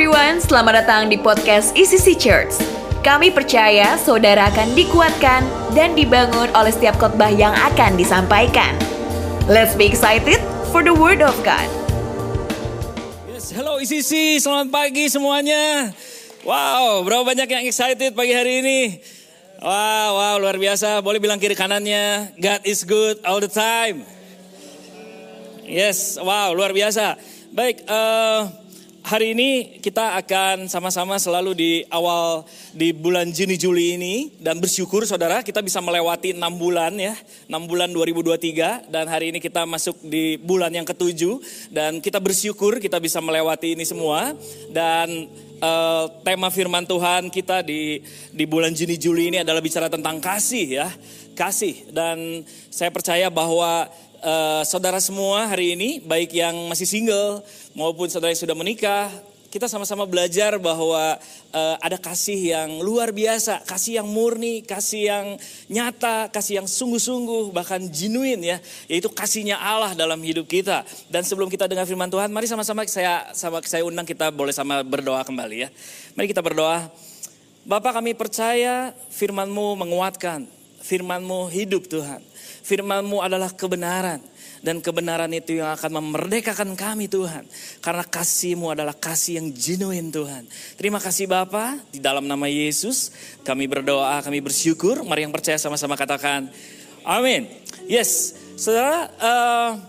everyone, selamat datang di podcast ECC Church. Kami percaya saudara akan dikuatkan dan dibangun oleh setiap khotbah yang akan disampaikan. Let's be excited for the word of God. Yes, hello ICC, selamat pagi semuanya. Wow, berapa banyak yang excited pagi hari ini? Wow, wow, luar biasa. Boleh bilang kiri kanannya, God is good all the time. Yes, wow, luar biasa. Baik, eh, hari ini kita akan sama-sama selalu di awal di bulan Juni Juli ini. Dan bersyukur saudara kita bisa melewati 6 bulan ya, 6 bulan 2023 dan hari ini kita masuk di bulan yang ketujuh. Dan kita bersyukur kita bisa melewati ini semua. Dan eh, tema firman Tuhan kita di di bulan Juni Juli ini adalah bicara tentang kasih ya, kasih. Dan saya percaya bahwa uh, saudara semua hari ini, baik yang masih single maupun saudara yang sudah menikah, kita sama-sama belajar bahwa uh, ada kasih yang luar biasa, kasih yang murni, kasih yang nyata, kasih yang sungguh-sungguh, bahkan genuine ya, yaitu kasihnya Allah dalam hidup kita. Dan sebelum kita dengar firman Tuhan, mari sama-sama saya sama saya undang kita boleh sama berdoa kembali ya. Mari kita berdoa. Bapak kami percaya firman-Mu menguatkan, firman-Mu hidup Tuhan. Firman-Mu adalah kebenaran. Dan kebenaran itu yang akan memerdekakan kami Tuhan. Karena kasih-Mu adalah kasih yang genuine Tuhan. Terima kasih Bapa di dalam nama Yesus. Kami berdoa, kami bersyukur. Mari yang percaya sama-sama katakan. Amin. Yes, saudara, uh,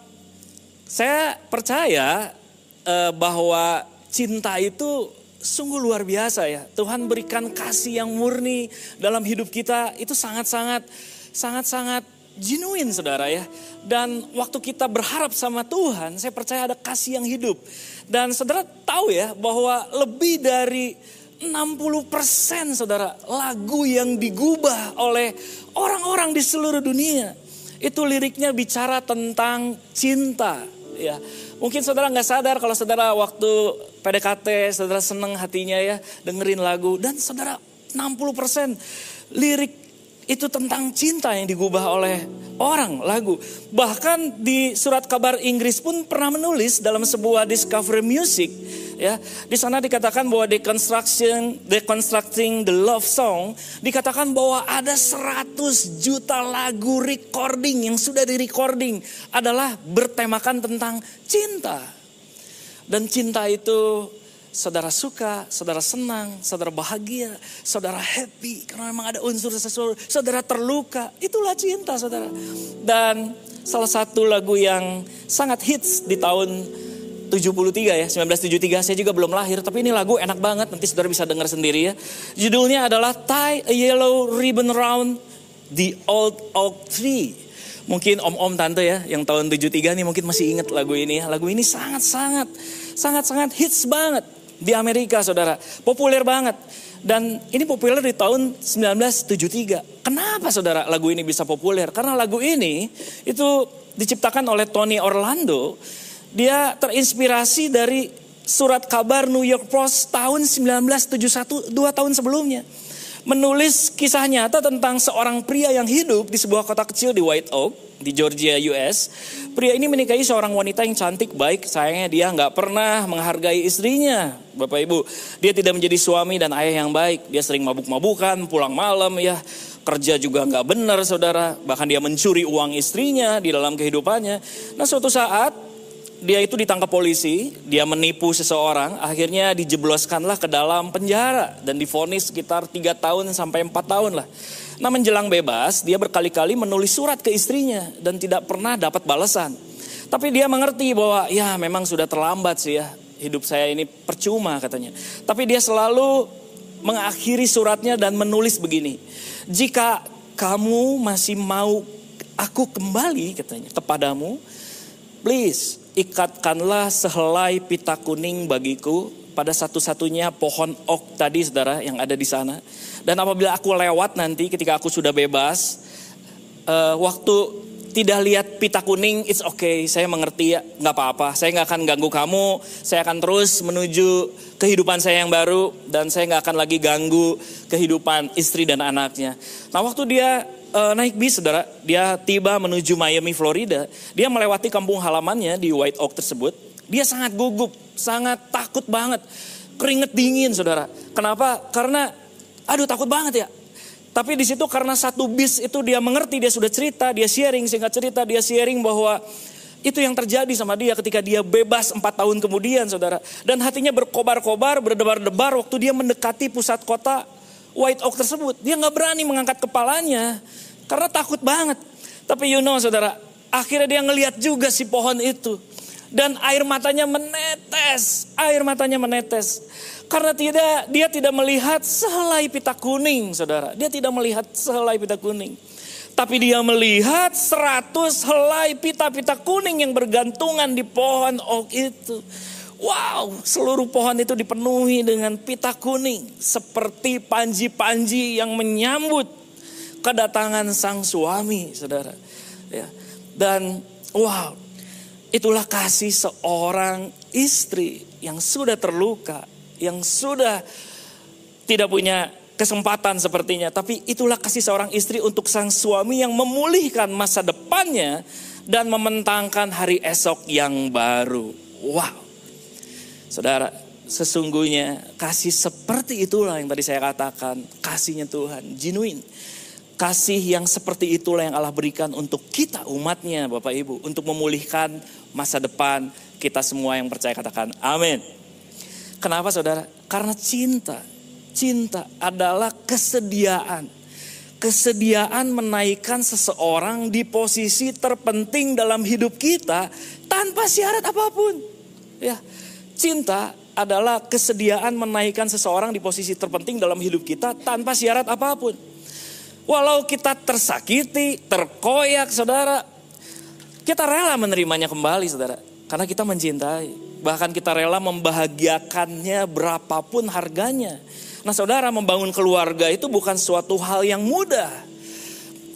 saya percaya uh, bahwa cinta itu sungguh luar biasa ya. Tuhan berikan kasih yang murni dalam hidup kita itu sangat-sangat sangat-sangat genuine saudara ya. Dan waktu kita berharap sama Tuhan, saya percaya ada kasih yang hidup. Dan saudara tahu ya bahwa lebih dari 60% saudara lagu yang digubah oleh orang-orang di seluruh dunia. Itu liriknya bicara tentang cinta ya. Mungkin saudara nggak sadar kalau saudara waktu PDKT saudara seneng hatinya ya dengerin lagu dan saudara 60% lirik itu tentang cinta yang digubah oleh orang lagu. Bahkan di surat kabar Inggris pun pernah menulis dalam sebuah discovery music ya. Di sana dikatakan bahwa deconstruction deconstructing the love song dikatakan bahwa ada 100 juta lagu recording yang sudah di recording adalah bertemakan tentang cinta. Dan cinta itu saudara suka, saudara senang, saudara bahagia, saudara happy karena memang ada unsur sesuatu, saudara terluka, itulah cinta saudara. Dan salah satu lagu yang sangat hits di tahun 73 ya, 1973 saya juga belum lahir, tapi ini lagu enak banget, nanti saudara bisa dengar sendiri ya. Judulnya adalah Tie a Yellow Ribbon Round the Old Oak Tree. Mungkin om-om tante ya yang tahun 73 nih mungkin masih ingat lagu ini ya. Lagu ini sangat-sangat sangat-sangat hits banget di Amerika saudara. Populer banget. Dan ini populer di tahun 1973. Kenapa saudara lagu ini bisa populer? Karena lagu ini itu diciptakan oleh Tony Orlando. Dia terinspirasi dari surat kabar New York Post tahun 1971, dua tahun sebelumnya. Menulis kisah nyata tentang seorang pria yang hidup di sebuah kota kecil di White Oak, di Georgia, US. Pria ini menikahi seorang wanita yang cantik, baik, sayangnya dia nggak pernah menghargai istrinya. Bapak Ibu, dia tidak menjadi suami dan ayah yang baik. Dia sering mabuk-mabukan, pulang malam ya. Kerja juga nggak benar saudara. Bahkan dia mencuri uang istrinya di dalam kehidupannya. Nah suatu saat dia itu ditangkap polisi, dia menipu seseorang, akhirnya dijebloskanlah ke dalam penjara dan difonis sekitar 3 tahun sampai 4 tahun lah. Nah menjelang bebas, dia berkali-kali menulis surat ke istrinya dan tidak pernah dapat balasan. Tapi dia mengerti bahwa ya memang sudah terlambat sih ya, hidup saya ini percuma katanya. Tapi dia selalu mengakhiri suratnya dan menulis begini. Jika kamu masih mau aku kembali katanya kepadamu, please ikatkanlah sehelai pita kuning bagiku pada satu-satunya pohon ok tadi saudara yang ada di sana. Dan apabila aku lewat nanti ketika aku sudah bebas, uh, waktu tidak lihat pita kuning, it's okay, saya mengerti ya, nggak apa-apa. Saya nggak akan ganggu kamu, saya akan terus menuju kehidupan saya yang baru dan saya nggak akan lagi ganggu kehidupan istri dan anaknya. Nah waktu dia uh, naik bis saudara, dia tiba menuju Miami, Florida. Dia melewati kampung halamannya di White Oak tersebut. Dia sangat gugup, sangat takut banget. keringet dingin saudara. Kenapa? Karena aduh takut banget ya. Tapi di situ karena satu bis itu dia mengerti, dia sudah cerita, dia sharing, singkat cerita, dia sharing bahwa itu yang terjadi sama dia ketika dia bebas empat tahun kemudian saudara. Dan hatinya berkobar-kobar, berdebar-debar waktu dia mendekati pusat kota White Oak tersebut. Dia nggak berani mengangkat kepalanya karena takut banget. Tapi you know saudara, akhirnya dia ngelihat juga si pohon itu. Dan air matanya menetes, air matanya menetes. Karena tidak dia tidak melihat sehelai pita kuning saudara. Dia tidak melihat sehelai pita kuning. Tapi dia melihat seratus helai pita-pita kuning yang bergantungan di pohon oak itu. Wow, seluruh pohon itu dipenuhi dengan pita kuning. Seperti panji-panji yang menyambut kedatangan sang suami, saudara. Ya. Dan wow, itulah kasih seorang istri yang sudah terluka, yang sudah tidak punya kesempatan sepertinya. Tapi itulah kasih seorang istri untuk sang suami yang memulihkan masa depannya dan mementangkan hari esok yang baru. Wow. Saudara, sesungguhnya kasih seperti itulah yang tadi saya katakan. Kasihnya Tuhan, genuine. Kasih yang seperti itulah yang Allah berikan untuk kita umatnya Bapak Ibu. Untuk memulihkan masa depan kita semua yang percaya katakan amin. Kenapa saudara? Karena cinta. Cinta adalah kesediaan. Kesediaan menaikkan seseorang di posisi terpenting dalam hidup kita tanpa syarat apa pun. Ya, cinta adalah kesediaan menaikkan seseorang di posisi terpenting dalam hidup kita tanpa syarat apa pun. Walau kita tersakiti, terkoyak, saudara, kita rela menerimanya kembali, saudara, karena kita mencintai. Bahkan kita rela membahagiakannya berapapun harganya. Nah saudara membangun keluarga itu bukan suatu hal yang mudah.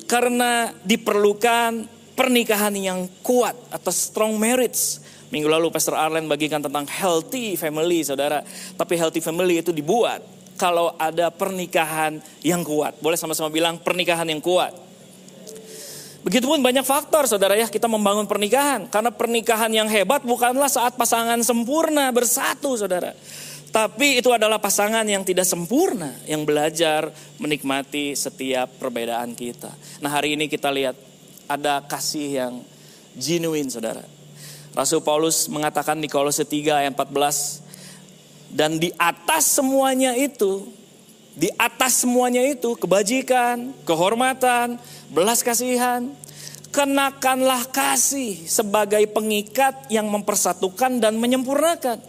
Karena diperlukan pernikahan yang kuat atau strong marriage. Minggu lalu Pastor Arlen bagikan tentang healthy family saudara. Tapi healthy family itu dibuat kalau ada pernikahan yang kuat. Boleh sama-sama bilang pernikahan yang kuat. Begitupun banyak faktor saudara ya kita membangun pernikahan. Karena pernikahan yang hebat bukanlah saat pasangan sempurna bersatu saudara. Tapi itu adalah pasangan yang tidak sempurna, yang belajar menikmati setiap perbedaan kita. Nah hari ini kita lihat ada kasih yang genuine saudara. Rasul Paulus mengatakan di Kolose 3 ayat 14. Dan di atas semuanya itu, di atas semuanya itu kebajikan, kehormatan, belas kasihan, kenakanlah kasih sebagai pengikat yang mempersatukan dan menyempurnakan.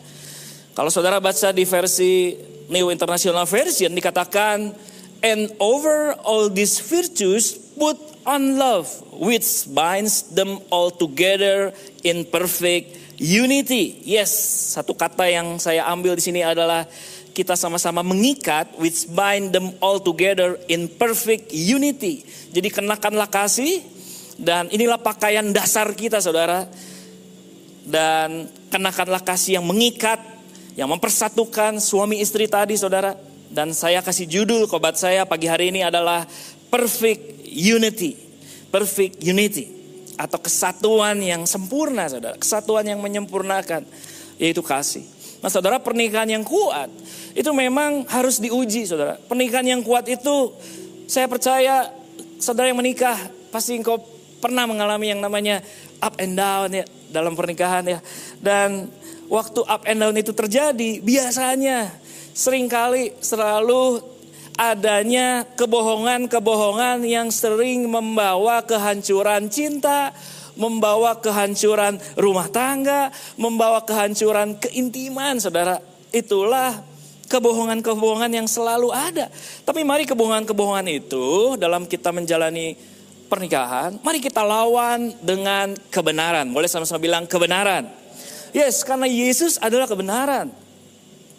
Kalau saudara baca di versi New International Version dikatakan and over all these virtues put on love which binds them all together in perfect unity. Yes, satu kata yang saya ambil di sini adalah kita sama-sama mengikat which bind them all together in perfect unity. Jadi kenakanlah kasih dan inilah pakaian dasar kita saudara. Dan kenakanlah kasih yang mengikat yang mempersatukan suami istri tadi saudara. Dan saya kasih judul kobat saya pagi hari ini adalah perfect unity. Perfect unity. Atau kesatuan yang sempurna saudara. Kesatuan yang menyempurnakan. Yaitu kasih. Nah saudara pernikahan yang kuat itu memang harus diuji saudara. Pernikahan yang kuat itu saya percaya saudara yang menikah pasti engkau pernah mengalami yang namanya up and down ya dalam pernikahan ya. Dan waktu up and down itu terjadi, biasanya sering kali selalu adanya kebohongan-kebohongan yang sering membawa kehancuran cinta, membawa kehancuran rumah tangga, membawa kehancuran keintiman, saudara. Itulah kebohongan-kebohongan yang selalu ada. Tapi mari kebohongan-kebohongan itu dalam kita menjalani pernikahan, mari kita lawan dengan kebenaran. Boleh sama-sama bilang kebenaran. Yes, karena Yesus adalah kebenaran.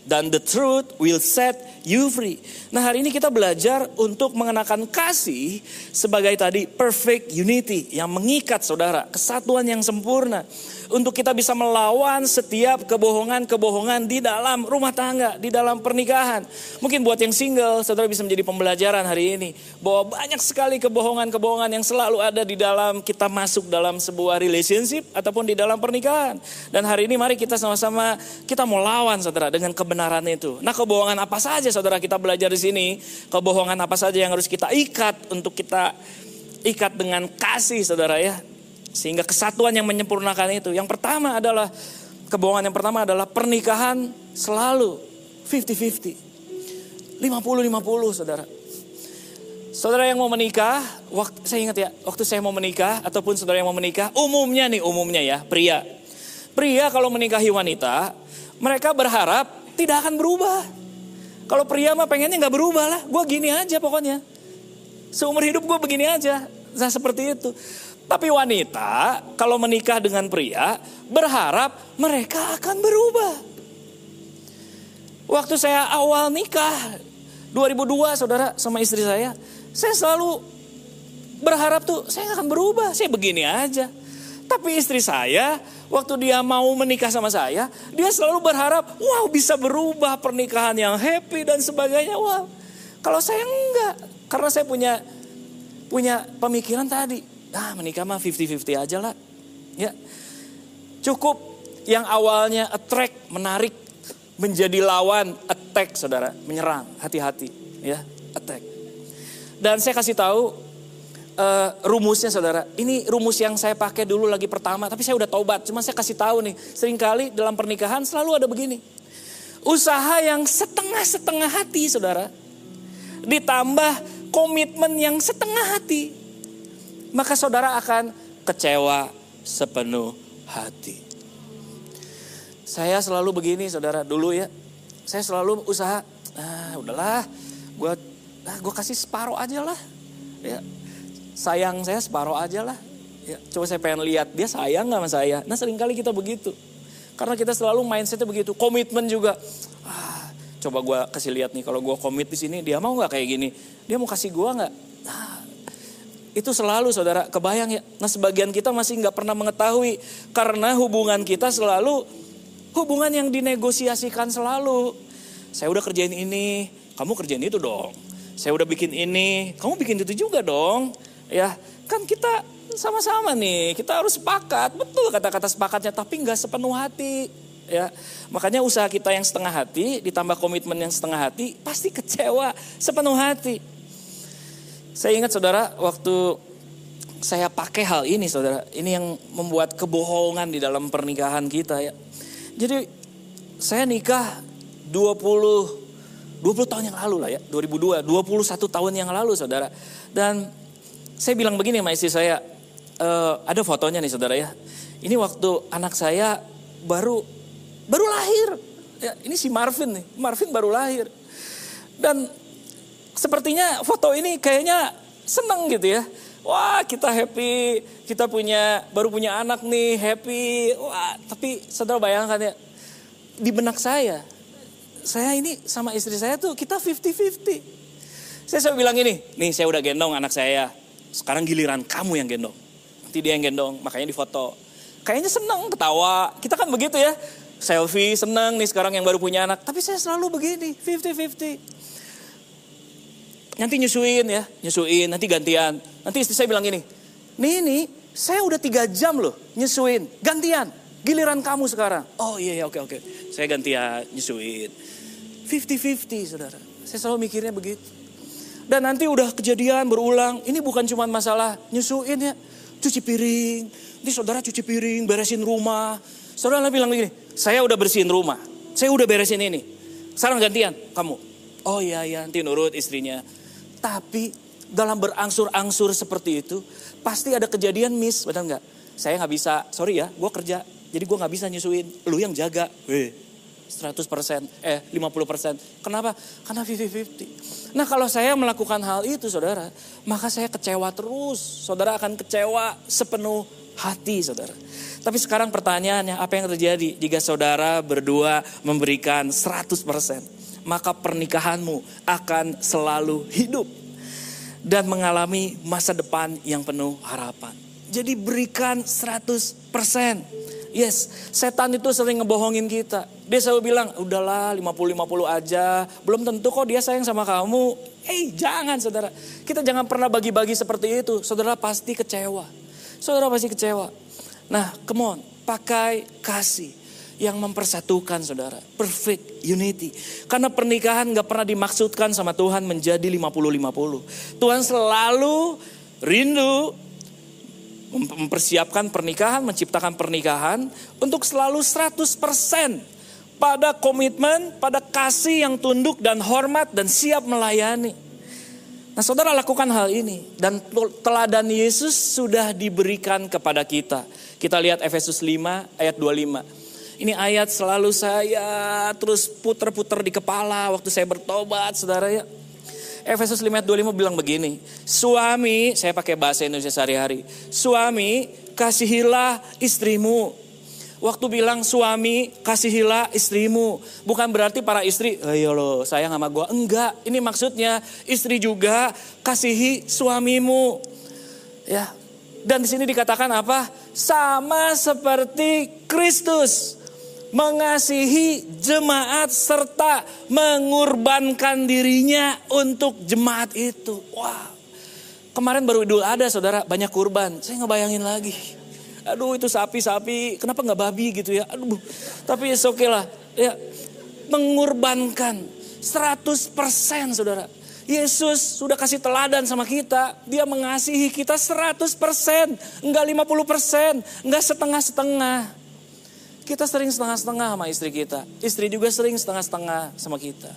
Dan the truth will set you free. Nah hari ini kita belajar untuk mengenakan kasih sebagai tadi perfect unity. Yang mengikat saudara, kesatuan yang sempurna. Untuk kita bisa melawan setiap kebohongan-kebohongan di dalam rumah tangga, di dalam pernikahan. Mungkin buat yang single, saudara bisa menjadi pembelajaran hari ini bahwa banyak sekali kebohongan-kebohongan yang selalu ada di dalam kita masuk dalam sebuah relationship ataupun di dalam pernikahan. Dan hari ini mari kita sama-sama kita mau lawan saudara dengan kebenaran itu. Nah, kebohongan apa saja saudara kita belajar di sini? Kebohongan apa saja yang harus kita ikat untuk kita ikat dengan kasih saudara ya sehingga kesatuan yang menyempurnakan itu. Yang pertama adalah kebohongan yang pertama adalah pernikahan selalu 50-50. 50-50 saudara. Saudara yang mau menikah, waktu saya ingat ya, waktu saya mau menikah ataupun saudara yang mau menikah, umumnya nih umumnya ya, pria. Pria kalau menikahi wanita, mereka berharap tidak akan berubah. Kalau pria mah pengennya nggak berubah lah, gue gini aja pokoknya. Seumur hidup gue begini aja, nah seperti itu. Tapi wanita kalau menikah dengan pria berharap mereka akan berubah. Waktu saya awal nikah 2002 saudara sama istri saya, saya selalu berharap tuh saya akan berubah, saya begini aja. Tapi istri saya waktu dia mau menikah sama saya, dia selalu berharap, wow bisa berubah pernikahan yang happy dan sebagainya. Wow, kalau saya enggak, karena saya punya punya pemikiran tadi, ah menikah mah 50-50 aja lah. Ya. Cukup yang awalnya attract, menarik, menjadi lawan, attack saudara, menyerang, hati-hati ya, attack. Dan saya kasih tahu uh, rumusnya saudara. Ini rumus yang saya pakai dulu lagi pertama, tapi saya udah taubat. Cuma saya kasih tahu nih, sering kali dalam pernikahan selalu ada begini. Usaha yang setengah-setengah hati saudara. Ditambah komitmen yang setengah hati maka saudara akan kecewa sepenuh hati. Saya selalu begini saudara dulu ya. Saya selalu usaha, ah udahlah, gue ah, gue kasih separuh aja lah. Ya, sayang saya separuh aja lah. Ya, coba saya pengen lihat dia sayang gak sama saya. Nah sering kali kita begitu. Karena kita selalu mindsetnya begitu. Komitmen juga. Ah, coba gue kasih lihat nih kalau gue komit di sini dia mau nggak kayak gini. Dia mau kasih gue nggak? Nah, itu selalu saudara, kebayang ya. Nah sebagian kita masih nggak pernah mengetahui. Karena hubungan kita selalu hubungan yang dinegosiasikan selalu. Saya udah kerjain ini, kamu kerjain itu dong. Saya udah bikin ini, kamu bikin itu juga dong. Ya, kan kita sama-sama nih, kita harus sepakat. Betul kata-kata sepakatnya, tapi nggak sepenuh hati. Ya, makanya usaha kita yang setengah hati ditambah komitmen yang setengah hati pasti kecewa sepenuh hati. Saya ingat saudara waktu saya pakai hal ini saudara, ini yang membuat kebohongan di dalam pernikahan kita ya. Jadi saya nikah 20 20 tahun yang lalu lah ya, 2002, 21 tahun yang lalu saudara. Dan saya bilang begini sama istri saya, e, ada fotonya nih saudara ya. Ini waktu anak saya baru baru lahir. Ya, ini si Marvin nih, Marvin baru lahir. Dan sepertinya foto ini kayaknya seneng gitu ya. Wah kita happy, kita punya baru punya anak nih happy. Wah tapi saudara bayangkan ya di benak saya, saya ini sama istri saya tuh kita 50-50. Saya selalu bilang ini, nih saya udah gendong anak saya. Sekarang giliran kamu yang gendong. Nanti dia yang gendong, makanya difoto. Kayaknya seneng, ketawa. Kita kan begitu ya. Selfie, seneng nih sekarang yang baru punya anak. Tapi saya selalu begini, 50-50 nanti nyusuin ya, nyusuin, nanti gantian. Nanti istri saya bilang gini, nih nih saya udah tiga jam loh nyusuin, gantian. Giliran kamu sekarang. Oh iya, iya oke oke. Saya gantian nyusuin. 50-50 saudara. Saya selalu mikirnya begitu. Dan nanti udah kejadian berulang. Ini bukan cuma masalah nyusuin ya. Cuci piring. Nanti saudara cuci piring, beresin rumah. Saudara bilang begini, saya udah bersihin rumah. Saya udah beresin ini. Sekarang gantian, kamu. Oh iya iya, nanti nurut istrinya. Tapi dalam berangsur-angsur seperti itu, pasti ada kejadian miss, benar nggak? Saya nggak bisa, sorry ya, gue kerja, jadi gue nggak bisa nyusuin. Lu yang jaga, weh, 100%, eh 50%. Kenapa? Karena 50-50. Nah kalau saya melakukan hal itu saudara, maka saya kecewa terus. Saudara akan kecewa sepenuh hati saudara. Tapi sekarang pertanyaannya, apa yang terjadi jika saudara berdua memberikan 100%? Maka pernikahanmu akan selalu hidup dan mengalami masa depan yang penuh harapan. Jadi berikan 100%. Yes, setan itu sering ngebohongin kita. Dia selalu bilang, udahlah 50-50 aja. Belum tentu kok dia sayang sama kamu. Eh hey, jangan saudara. Kita jangan pernah bagi-bagi seperti itu. Saudara pasti kecewa. Saudara pasti kecewa. Nah come on, pakai kasih yang mempersatukan saudara. Perfect unity. Karena pernikahan gak pernah dimaksudkan sama Tuhan menjadi 50-50. Tuhan selalu rindu mempersiapkan pernikahan, menciptakan pernikahan untuk selalu 100% pada komitmen, pada kasih yang tunduk dan hormat dan siap melayani. Nah saudara lakukan hal ini dan teladan Yesus sudah diberikan kepada kita. Kita lihat Efesus 5 ayat 25. Ini ayat selalu saya terus puter-puter di kepala waktu saya bertobat saudara ya. Efesus 5 ayat 25 bilang begini. Suami, saya pakai bahasa Indonesia sehari-hari. Suami, kasihilah istrimu. Waktu bilang suami, kasihilah istrimu. Bukan berarti para istri, ayo lo sayang sama gue. Enggak, ini maksudnya istri juga kasihi suamimu. Ya, dan di sini dikatakan apa? Sama seperti Kristus mengasihi jemaat serta mengorbankan dirinya untuk jemaat itu. Wah, kemarin baru Idul ada saudara banyak kurban. Saya ngebayangin lagi. Aduh itu sapi-sapi, kenapa nggak babi gitu ya? Aduh, tapi oke okay lah. Ya, mengorbankan 100% saudara. Yesus sudah kasih teladan sama kita. Dia mengasihi kita 100%. Enggak 50%. Enggak setengah-setengah. Kita sering setengah-setengah sama istri kita. Istri juga sering setengah-setengah sama kita.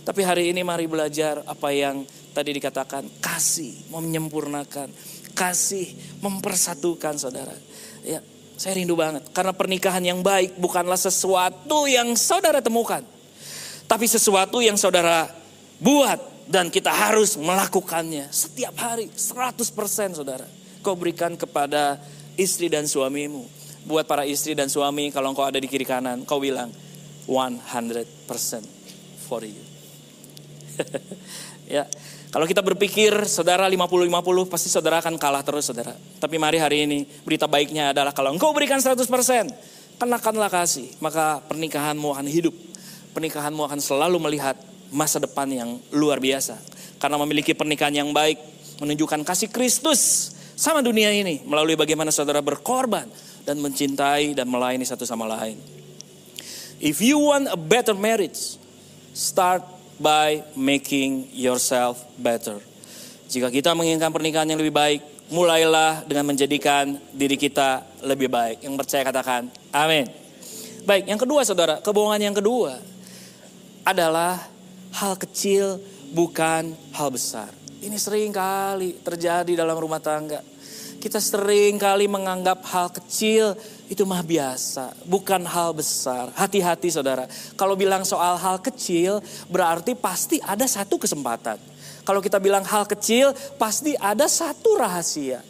Tapi hari ini mari belajar apa yang tadi dikatakan. Kasih menyempurnakan. Kasih mempersatukan saudara. Ya, saya rindu banget. Karena pernikahan yang baik bukanlah sesuatu yang saudara temukan. Tapi sesuatu yang saudara buat. Dan kita harus melakukannya setiap hari. 100% saudara. Kau berikan kepada istri dan suamimu buat para istri dan suami kalau engkau ada di kiri kanan, kau bilang 100% for you. ya, kalau kita berpikir saudara 50-50 pasti saudara akan kalah terus saudara. Tapi mari hari ini berita baiknya adalah kalau engkau berikan 100% kenakanlah kasih maka pernikahanmu akan hidup. Pernikahanmu akan selalu melihat masa depan yang luar biasa. Karena memiliki pernikahan yang baik menunjukkan kasih Kristus sama dunia ini melalui bagaimana saudara berkorban dan mencintai dan melayani satu sama lain. If you want a better marriage, start by making yourself better. Jika kita menginginkan pernikahan yang lebih baik, mulailah dengan menjadikan diri kita lebih baik. Yang percaya katakan, amin. Baik, yang kedua saudara, kebohongan yang kedua adalah hal kecil bukan hal besar. Ini sering kali terjadi dalam rumah tangga. Kita sering kali menganggap hal kecil itu mah biasa, bukan hal besar. Hati-hati saudara, kalau bilang soal hal kecil berarti pasti ada satu kesempatan. Kalau kita bilang hal kecil pasti ada satu rahasia.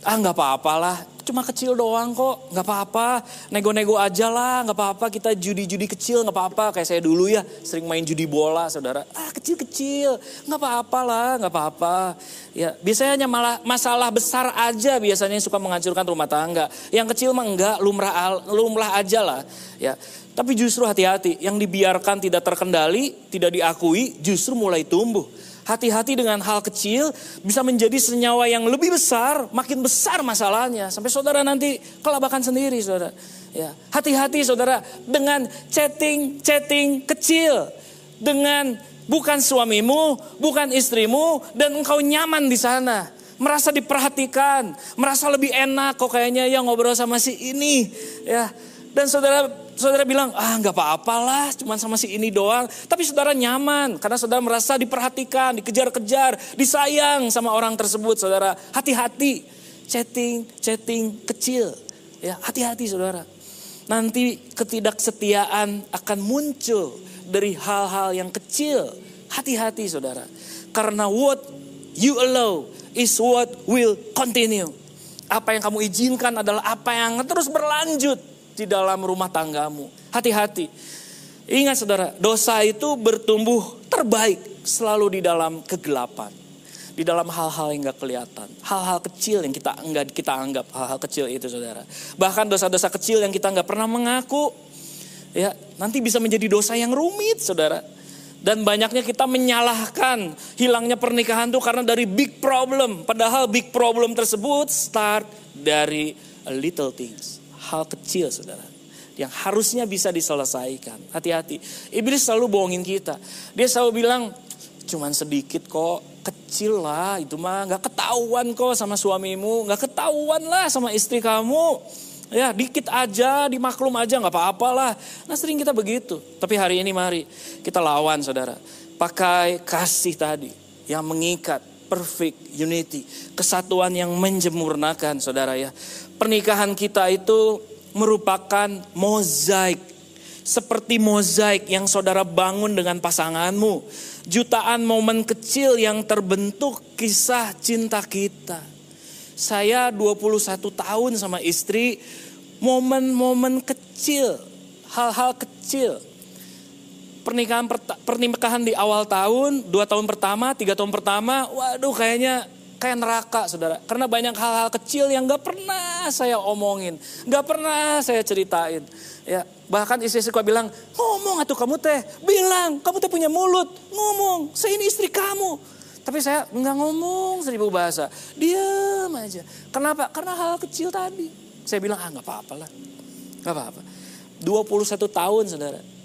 Ah nggak apa-apalah, cuma kecil doang kok, nggak apa-apa. Nego-nego aja lah, nggak apa-apa. Kita judi-judi kecil, nggak apa-apa. Kayak saya dulu ya, sering main judi bola, saudara. Ah kecil-kecil, nggak apa-apa lah, nggak apa-apa. Ya biasanya malah masalah besar aja biasanya suka menghancurkan rumah tangga. Yang kecil mah enggak, lumrah lumrah aja lah. Ya, tapi justru hati-hati, yang dibiarkan tidak terkendali, tidak diakui, justru mulai tumbuh. Hati-hati dengan hal kecil bisa menjadi senyawa yang lebih besar, makin besar masalahnya. Sampai saudara nanti kelabakan sendiri saudara. Ya, hati-hati saudara dengan chatting-chatting kecil. Dengan bukan suamimu, bukan istrimu dan engkau nyaman di sana. Merasa diperhatikan, merasa lebih enak kok kayaknya ya ngobrol sama si ini. Ya, dan saudara saudara bilang, ah nggak apa-apalah, cuma sama si ini doang. Tapi saudara nyaman, karena saudara merasa diperhatikan, dikejar-kejar, disayang sama orang tersebut. Saudara, hati-hati, chatting, chatting kecil. Ya, hati-hati saudara. Nanti ketidaksetiaan akan muncul dari hal-hal yang kecil. Hati-hati saudara. Karena what you allow is what will continue. Apa yang kamu izinkan adalah apa yang terus berlanjut di dalam rumah tanggamu. Hati-hati. Ingat saudara, dosa itu bertumbuh terbaik selalu di dalam kegelapan. Di dalam hal-hal yang gak kelihatan. Hal-hal kecil yang kita enggak kita anggap hal-hal kecil itu saudara. Bahkan dosa-dosa kecil yang kita nggak pernah mengaku. Ya, nanti bisa menjadi dosa yang rumit saudara. Dan banyaknya kita menyalahkan hilangnya pernikahan itu karena dari big problem. Padahal big problem tersebut start dari little things. Hal kecil saudara. Yang harusnya bisa diselesaikan. Hati-hati. Iblis selalu bohongin kita. Dia selalu bilang, cuman sedikit kok. Kecil lah itu mah. Gak ketahuan kok sama suamimu. Gak ketahuan lah sama istri kamu. Ya dikit aja, dimaklum aja nggak apa-apa lah. Nah sering kita begitu. Tapi hari ini mari kita lawan saudara. Pakai kasih tadi yang mengikat perfect unity. Kesatuan yang menjemurnakan saudara ya. Pernikahan kita itu merupakan mozaik. Seperti mozaik yang saudara bangun dengan pasanganmu. Jutaan momen kecil yang terbentuk kisah cinta kita. Saya 21 tahun sama istri, momen-momen kecil, hal-hal kecil. Pernikahan pernikahan di awal tahun, dua tahun pertama, tiga tahun pertama, waduh kayaknya kayak neraka saudara. Karena banyak hal-hal kecil yang gak pernah saya omongin, gak pernah saya ceritain. Ya, bahkan istri saya bilang, ngomong atau kamu teh, bilang kamu teh punya mulut, ngomong, saya ini istri kamu. Tapi saya nggak ngomong seribu bahasa. Diam aja. Kenapa? Karena hal kecil tadi. Saya bilang, ah nggak apa-apa lah. Nggak apa-apa. 21 tahun saudara.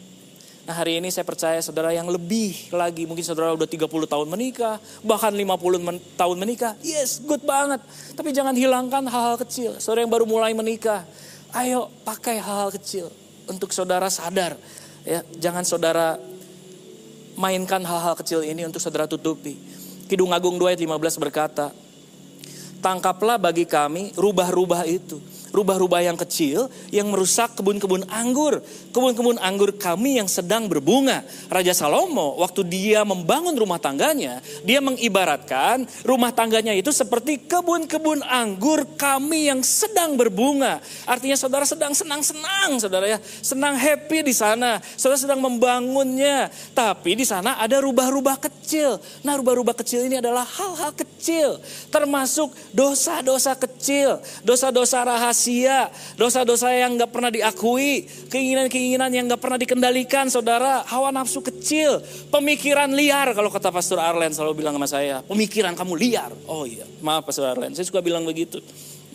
Nah hari ini saya percaya saudara yang lebih lagi. Mungkin saudara udah 30 tahun menikah. Bahkan 50 men tahun menikah. Yes, good banget. Tapi jangan hilangkan hal-hal kecil. Saudara yang baru mulai menikah. Ayo pakai hal-hal kecil. Untuk saudara sadar. Ya, jangan saudara mainkan hal-hal kecil ini untuk saudara tutupi. Kidung Agung 2 ayat 15 berkata, Tangkaplah bagi kami rubah-rubah itu rubah-rubah yang kecil yang merusak kebun-kebun anggur. Kebun-kebun anggur kami yang sedang berbunga. Raja Salomo waktu dia membangun rumah tangganya, dia mengibaratkan rumah tangganya itu seperti kebun-kebun anggur kami yang sedang berbunga. Artinya saudara sedang senang-senang, saudara ya. Senang happy di sana. Saudara sedang membangunnya. Tapi di sana ada rubah-rubah kecil. Nah rubah-rubah kecil ini adalah hal-hal kecil. Termasuk dosa-dosa kecil. Dosa-dosa rahasia rahasia, dosa-dosa yang gak pernah diakui, keinginan-keinginan yang gak pernah dikendalikan, saudara, hawa nafsu kecil, pemikiran liar, kalau kata Pastor Arlen selalu bilang sama saya, pemikiran kamu liar. Oh iya, maaf Pastor Arlen, saya suka bilang begitu.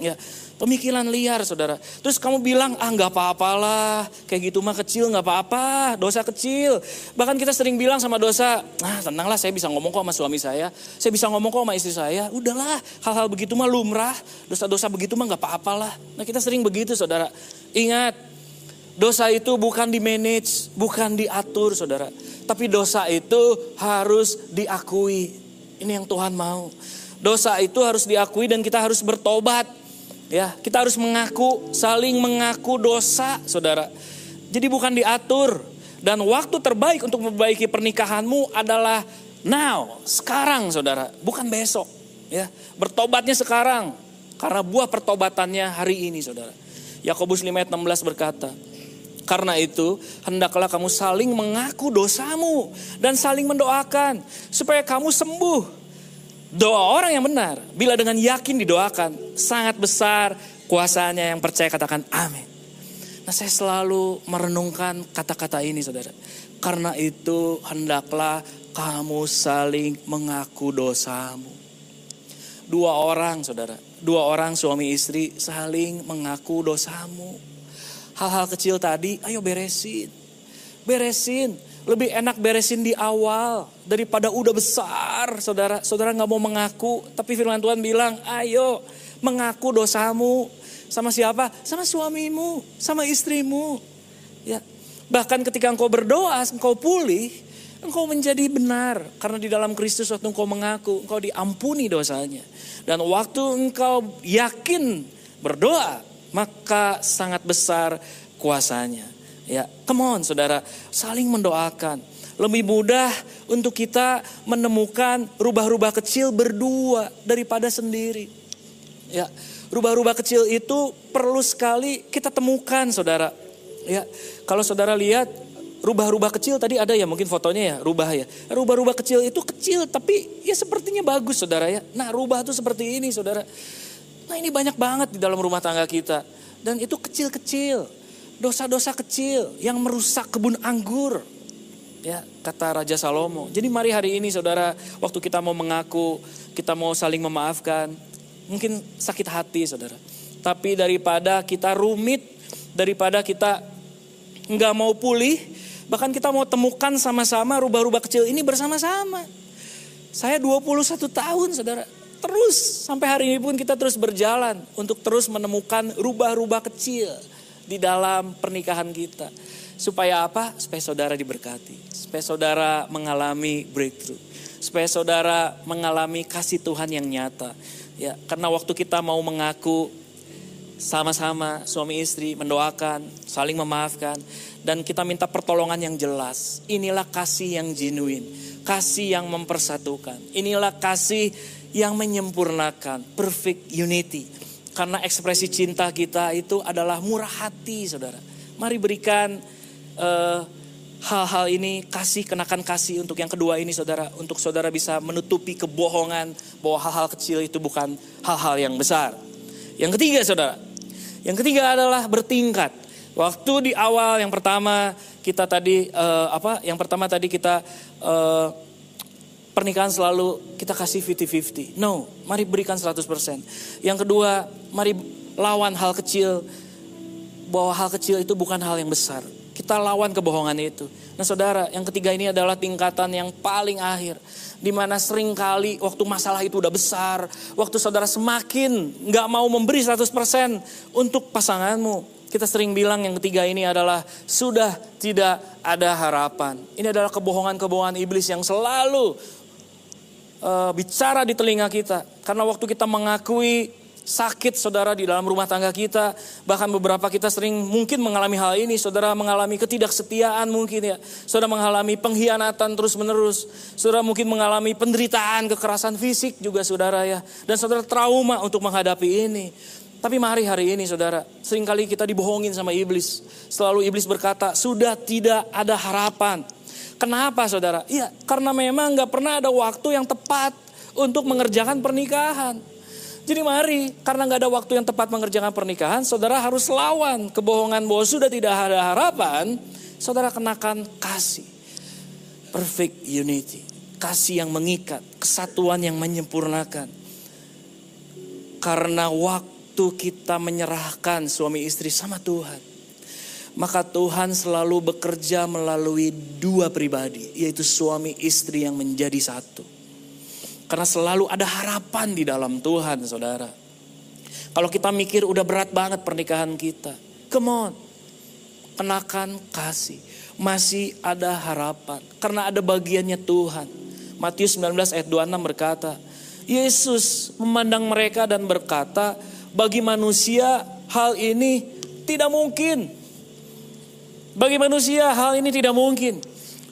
Ya, pemikiran liar saudara. Terus kamu bilang, ah nggak apa-apalah, kayak gitu mah kecil nggak apa-apa, dosa kecil. Bahkan kita sering bilang sama dosa, ah tenanglah saya bisa ngomong kok sama suami saya, saya bisa ngomong kok sama istri saya. Udahlah, hal-hal begitu mah lumrah, dosa-dosa begitu mah nggak apa-apalah. Nah kita sering begitu saudara. Ingat, dosa itu bukan di manage, bukan diatur saudara. Tapi dosa itu harus diakui. Ini yang Tuhan mau. Dosa itu harus diakui dan kita harus bertobat. Ya, kita harus mengaku, saling mengaku dosa, Saudara. Jadi bukan diatur. Dan waktu terbaik untuk memperbaiki pernikahanmu adalah now, sekarang Saudara, bukan besok. Ya, bertobatnya sekarang. Karena buah pertobatannya hari ini, Saudara. Yakobus 5 ayat 16 berkata, karena itu, hendaklah kamu saling mengaku dosamu dan saling mendoakan supaya kamu sembuh. Doa orang yang benar, bila dengan yakin didoakan, sangat besar kuasanya yang percaya katakan amin. Nah saya selalu merenungkan kata-kata ini saudara. Karena itu hendaklah kamu saling mengaku dosamu. Dua orang saudara, dua orang suami istri saling mengaku dosamu. Hal-hal kecil tadi ayo beresin. Beresin. Lebih enak beresin di awal daripada udah besar, saudara. Saudara nggak mau mengaku, tapi firman Tuhan bilang, ayo mengaku dosamu. Sama siapa? Sama suamimu, sama istrimu. Ya, bahkan ketika engkau berdoa, engkau pulih, engkau menjadi benar. Karena di dalam Kristus waktu engkau mengaku, engkau diampuni dosanya. Dan waktu engkau yakin berdoa, maka sangat besar kuasanya. Ya, come on saudara, saling mendoakan. Lebih mudah untuk kita menemukan rubah-rubah kecil berdua daripada sendiri. Ya, rubah-rubah kecil itu perlu sekali kita temukan saudara. Ya, kalau saudara lihat rubah-rubah kecil tadi ada ya mungkin fotonya ya rubah ya. Rubah-rubah kecil itu kecil tapi ya sepertinya bagus saudara ya. Nah rubah itu seperti ini saudara. Nah ini banyak banget di dalam rumah tangga kita. Dan itu kecil-kecil. Dosa-dosa kecil yang merusak kebun anggur. Ya kata Raja Salomo. Jadi mari hari ini saudara waktu kita mau mengaku, kita mau saling memaafkan. Mungkin sakit hati saudara. Tapi daripada kita rumit, daripada kita nggak mau pulih, bahkan kita mau temukan sama-sama rubah-rubah kecil ini bersama-sama. Saya 21 tahun saudara, terus sampai hari ini pun kita terus berjalan untuk terus menemukan rubah-rubah kecil di dalam pernikahan kita. Supaya apa? Supaya saudara diberkati. Supaya saudara mengalami breakthrough. Supaya saudara mengalami kasih Tuhan yang nyata. Ya, karena waktu kita mau mengaku sama-sama suami istri mendoakan, saling memaafkan dan kita minta pertolongan yang jelas. Inilah kasih yang genuine, kasih yang mempersatukan. Inilah kasih yang menyempurnakan, perfect unity. Karena ekspresi cinta kita itu adalah murah hati, Saudara. Mari berikan hal hal-hal ini kasih kenakan kasih untuk yang kedua ini Saudara, untuk Saudara bisa menutupi kebohongan bahwa hal-hal kecil itu bukan hal-hal yang besar. Yang ketiga Saudara, yang ketiga adalah bertingkat. Waktu di awal yang pertama kita tadi uh, apa? Yang pertama tadi kita uh, pernikahan selalu kita kasih 50-50. No, mari berikan 100%. Yang kedua, mari lawan hal kecil bahwa hal kecil itu bukan hal yang besar. Kita lawan kebohongan itu. Nah saudara, yang ketiga ini adalah tingkatan yang paling akhir. Di mana sering kali waktu masalah itu udah besar. Waktu saudara semakin nggak mau memberi 100% untuk pasanganmu. Kita sering bilang yang ketiga ini adalah sudah tidak ada harapan. Ini adalah kebohongan-kebohongan iblis yang selalu uh, bicara di telinga kita. Karena waktu kita mengakui sakit saudara di dalam rumah tangga kita. Bahkan beberapa kita sering mungkin mengalami hal ini. Saudara mengalami ketidaksetiaan mungkin ya. Saudara mengalami pengkhianatan terus menerus. Saudara mungkin mengalami penderitaan, kekerasan fisik juga saudara ya. Dan saudara trauma untuk menghadapi ini. Tapi mari hari ini saudara, sering kali kita dibohongin sama iblis. Selalu iblis berkata, sudah tidak ada harapan. Kenapa saudara? Iya, karena memang gak pernah ada waktu yang tepat untuk mengerjakan pernikahan. Jadi mari, karena nggak ada waktu yang tepat mengerjakan pernikahan, saudara harus lawan kebohongan bahwa sudah tidak ada harapan. Saudara kenakan kasih, perfect unity, kasih yang mengikat, kesatuan yang menyempurnakan. Karena waktu kita menyerahkan suami istri sama Tuhan, maka Tuhan selalu bekerja melalui dua pribadi, yaitu suami istri yang menjadi satu. Karena selalu ada harapan di dalam Tuhan, saudara. Kalau kita mikir udah berat banget pernikahan kita. Come on. Kenakan kasih. Masih ada harapan. Karena ada bagiannya Tuhan. Matius 19 ayat 26 berkata. Yesus memandang mereka dan berkata. Bagi manusia hal ini tidak mungkin. Bagi manusia hal ini tidak mungkin.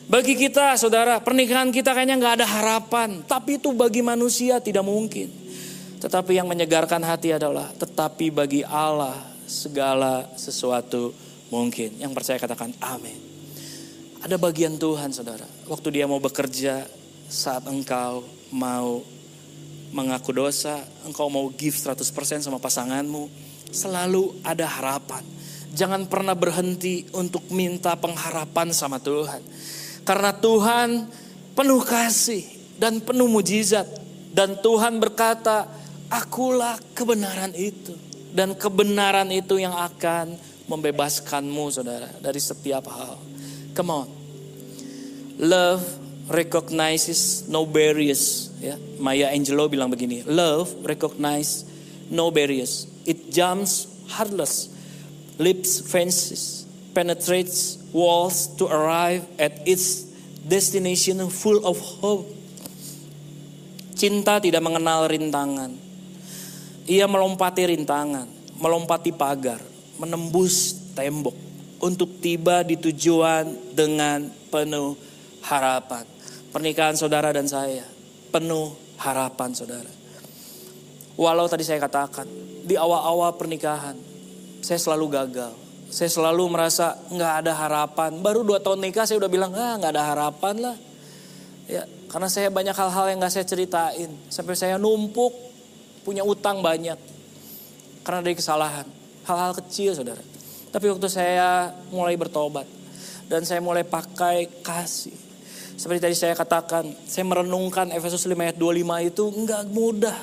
Bagi kita saudara, pernikahan kita kayaknya nggak ada harapan. Tapi itu bagi manusia tidak mungkin. Tetapi yang menyegarkan hati adalah, tetapi bagi Allah segala sesuatu mungkin. Yang percaya katakan amin. Ada bagian Tuhan saudara. Waktu dia mau bekerja, saat engkau mau mengaku dosa, engkau mau give 100% sama pasanganmu, selalu ada harapan. Jangan pernah berhenti untuk minta pengharapan sama Tuhan. Karena Tuhan penuh kasih dan penuh mujizat. Dan Tuhan berkata, akulah kebenaran itu. Dan kebenaran itu yang akan membebaskanmu saudara dari setiap hal. Come on. Love recognizes no barriers. Ya, Maya Angelou bilang begini, love recognize no barriers. It jumps heartless, lips fences, penetrates walls to arrive at its destination full of hope. Cinta tidak mengenal rintangan. Ia melompati rintangan, melompati pagar, menembus tembok untuk tiba di tujuan dengan penuh harapan. Pernikahan saudara dan saya penuh harapan saudara. Walau tadi saya katakan di awal-awal pernikahan saya selalu gagal Saya selalu merasa nggak ada harapan. Baru dua tahun nikah saya udah bilang, ah nggak ada harapan lah. Ya, karena saya banyak hal-hal yang nggak saya ceritain. Sampai saya numpuk, punya utang banyak. Karena dari kesalahan. Hal-hal kecil saudara. Tapi waktu saya mulai bertobat. Dan saya mulai pakai kasih. Seperti tadi saya katakan, saya merenungkan Efesus 5 ayat 25 itu nggak mudah.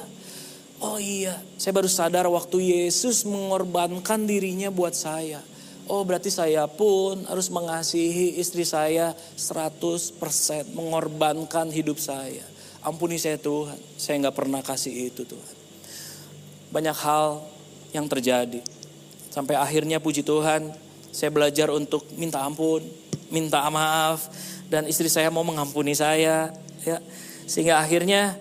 Oh iya, saya baru sadar waktu Yesus mengorbankan dirinya buat saya. Oh berarti saya pun harus mengasihi istri saya 100% mengorbankan hidup saya. Ampuni saya Tuhan, saya nggak pernah kasih itu Tuhan. Banyak hal yang terjadi. Sampai akhirnya puji Tuhan, saya belajar untuk minta ampun, minta maaf, dan istri saya mau mengampuni saya. Ya, sehingga akhirnya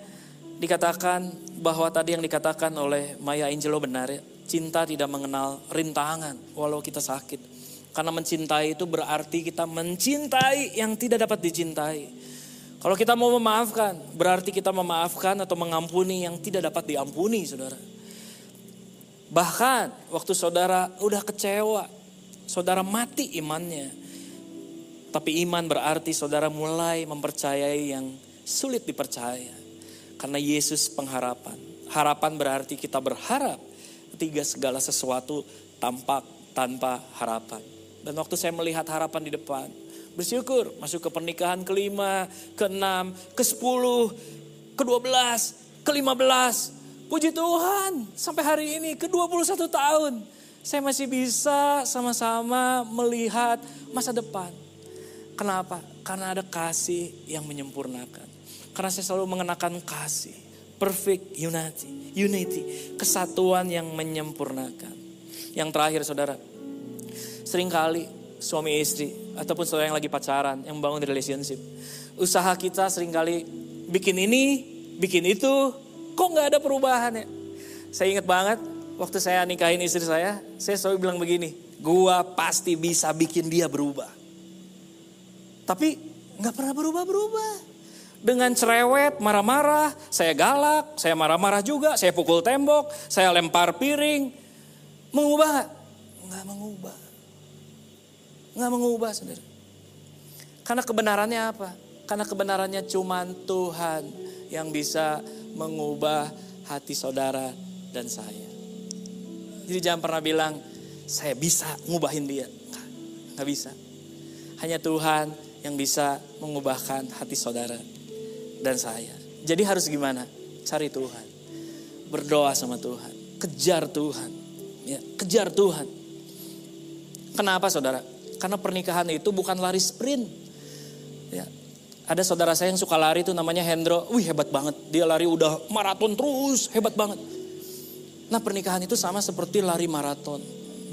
dikatakan bahwa tadi yang dikatakan oleh Maya Angelo benar ya Cinta tidak mengenal rintangan walau kita sakit. Karena mencintai itu berarti kita mencintai yang tidak dapat dicintai. Kalau kita mau memaafkan, berarti kita memaafkan atau mengampuni yang tidak dapat diampuni, saudara. Bahkan waktu saudara udah kecewa, saudara mati imannya. Tapi iman berarti saudara mulai mempercayai yang sulit dipercaya. Karena Yesus pengharapan. Harapan berarti kita berharap Ketiga segala sesuatu tampak tanpa harapan. Dan waktu saya melihat harapan di depan, bersyukur masuk ke pernikahan kelima, keenam, ke sepuluh, ke dua belas, ke lima belas. Puji Tuhan sampai hari ini ke 21 tahun. Saya masih bisa sama-sama melihat masa depan. Kenapa? Karena ada kasih yang menyempurnakan. Karena saya selalu mengenakan kasih perfect unity, unity, kesatuan yang menyempurnakan. Yang terakhir saudara, sering kali suami istri ataupun saudara yang lagi pacaran, yang bangun relationship, usaha kita sering kali bikin ini, bikin itu, kok nggak ada perubahan ya? Saya ingat banget waktu saya nikahin istri saya, saya selalu bilang begini, gua pasti bisa bikin dia berubah. Tapi nggak pernah berubah-berubah dengan cerewet, marah-marah, saya galak, saya marah-marah juga, saya pukul tembok, saya lempar piring. Mengubah gak? Nggak mengubah. Nggak mengubah saudara. Karena kebenarannya apa? Karena kebenarannya cuma Tuhan yang bisa mengubah hati saudara dan saya. Jadi jangan pernah bilang, saya bisa ngubahin dia. Nggak, nggak bisa. Hanya Tuhan yang bisa mengubahkan hati saudara dan saya. Jadi harus gimana? Cari Tuhan. Berdoa sama Tuhan. Kejar Tuhan. Ya, kejar Tuhan. Kenapa saudara? Karena pernikahan itu bukan lari sprint. Ya, ada saudara saya yang suka lari itu namanya Hendro. Wih hebat banget. Dia lari udah maraton terus. Hebat banget. Nah pernikahan itu sama seperti lari maraton.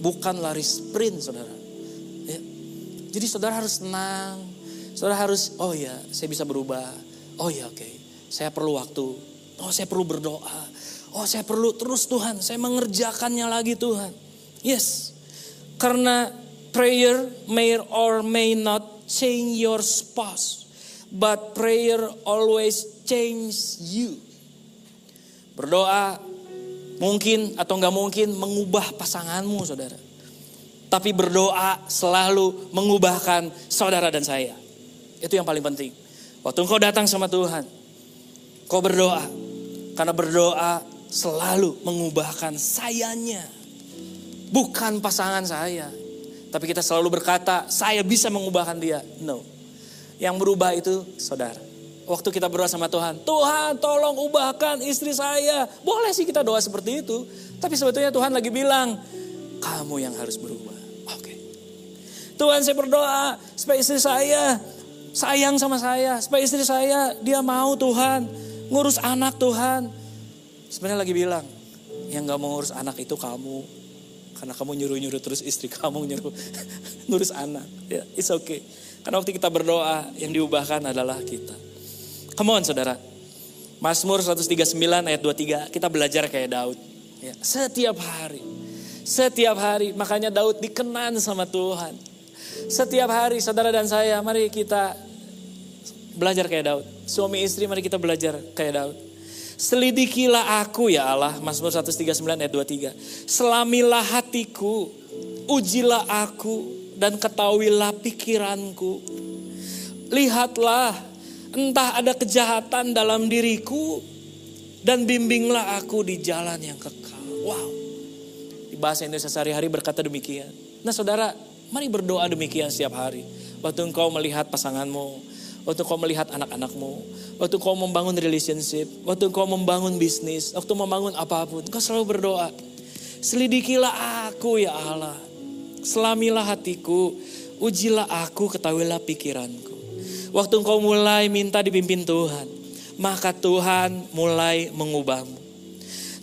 Bukan lari sprint saudara. Ya. Jadi saudara harus tenang. Saudara harus, oh ya saya bisa berubah Oh ya oke, okay. saya perlu waktu. Oh saya perlu berdoa. Oh saya perlu terus Tuhan, saya mengerjakannya lagi Tuhan. Yes, karena prayer may or may not change your spouse. But prayer always change you. Berdoa mungkin atau nggak mungkin mengubah pasanganmu saudara. Tapi berdoa selalu mengubahkan saudara dan saya. Itu yang paling penting. Waktu engkau datang sama Tuhan, kau berdoa. Karena berdoa selalu mengubahkan sayanya. Bukan pasangan saya. Tapi kita selalu berkata, saya bisa mengubahkan dia. No. Yang berubah itu saudara. Waktu kita berdoa sama Tuhan, Tuhan tolong ubahkan istri saya. Boleh sih kita doa seperti itu. Tapi sebetulnya Tuhan lagi bilang, kamu yang harus berubah. Oke. Tuhan saya berdoa supaya istri saya sayang sama saya, supaya istri saya dia mau Tuhan, ngurus anak Tuhan. Sebenarnya lagi bilang, yang gak mau ngurus anak itu kamu. Karena kamu nyuruh-nyuruh terus istri kamu nyuruh ngurus anak. Ya, it's okay. Karena waktu kita berdoa, yang diubahkan adalah kita. Come on saudara. Mazmur 139 ayat 23, kita belajar kayak Daud. Ya, setiap hari. Setiap hari, makanya Daud dikenan sama Tuhan. Setiap hari saudara dan saya, mari kita belajar kayak Daud. Suami istri mari kita belajar kayak Daud. Selidikilah aku ya Allah, Mazmur 139 ayat 23. Selamilah hatiku, ujilah aku dan ketahuilah pikiranku. Lihatlah, entah ada kejahatan dalam diriku dan bimbinglah aku di jalan yang kekal. Wow. Di bahasa Indonesia sehari-hari berkata demikian. Nah saudara, mari berdoa demikian setiap hari. Waktu engkau melihat pasanganmu, waktu engkau melihat anak-anakmu, waktu engkau membangun relationship, waktu engkau membangun bisnis, waktu membangun apa pun, engkau selalu berdoa. Selidikilah aku ya Allah. Selamilah hatiku, ujilah aku, ketahuilah pikiranku. Waktu engkau mulai minta dipimpin Tuhan, maka Tuhan mulai mengubahmu.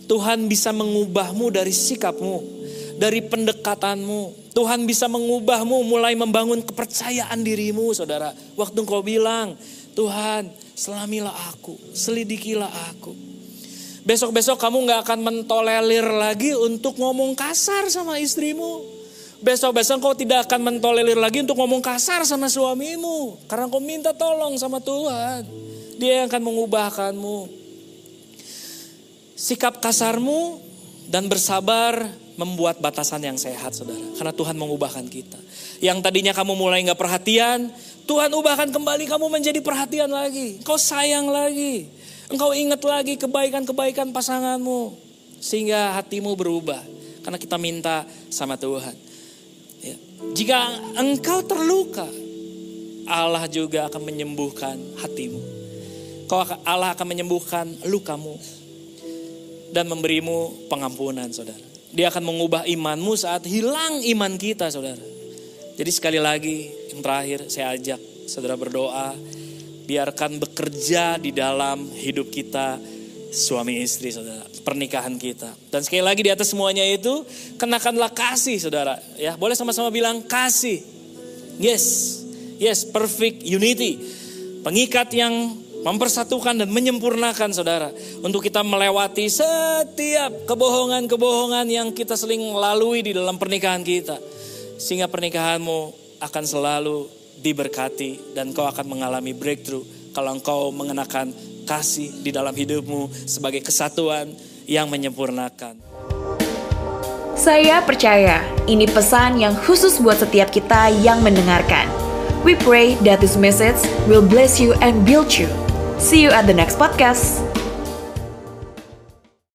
Tuhan bisa mengubahmu dari sikapmu, dari pendekatanmu. Tuhan bisa mengubahmu mulai membangun kepercayaan dirimu saudara. Waktu engkau bilang, Tuhan selamilah aku, selidikilah aku. Besok-besok kamu gak akan mentolerir lagi untuk ngomong kasar sama istrimu. Besok-besok kau tidak akan mentolerir lagi untuk ngomong kasar sama suamimu. Karena kau minta tolong sama Tuhan. Dia yang akan mengubahkanmu. Sikap kasarmu dan bersabar membuat batasan yang sehat saudara. Karena Tuhan mengubahkan kita. Yang tadinya kamu mulai gak perhatian, Tuhan ubahkan kembali kamu menjadi perhatian lagi. Kau sayang lagi. Engkau ingat lagi kebaikan-kebaikan pasanganmu. Sehingga hatimu berubah. Karena kita minta sama Tuhan. Ya. Jika engkau terluka, Allah juga akan menyembuhkan hatimu. Kau Allah akan menyembuhkan lukamu. Dan memberimu pengampunan saudara. Dia akan mengubah imanmu saat hilang iman kita saudara. Jadi sekali lagi yang terakhir saya ajak saudara berdoa. Biarkan bekerja di dalam hidup kita suami istri saudara pernikahan kita. Dan sekali lagi di atas semuanya itu kenakanlah kasih saudara. Ya boleh sama-sama bilang kasih. Yes yes perfect unity. Pengikat yang mempersatukan dan menyempurnakan saudara untuk kita melewati setiap kebohongan-kebohongan yang kita seling lalui di dalam pernikahan kita sehingga pernikahanmu akan selalu diberkati dan kau akan mengalami breakthrough kalau engkau mengenakan kasih di dalam hidupmu sebagai kesatuan yang menyempurnakan. Saya percaya ini pesan yang khusus buat setiap kita yang mendengarkan. We pray that this message will bless you and build you. See you at the next podcast.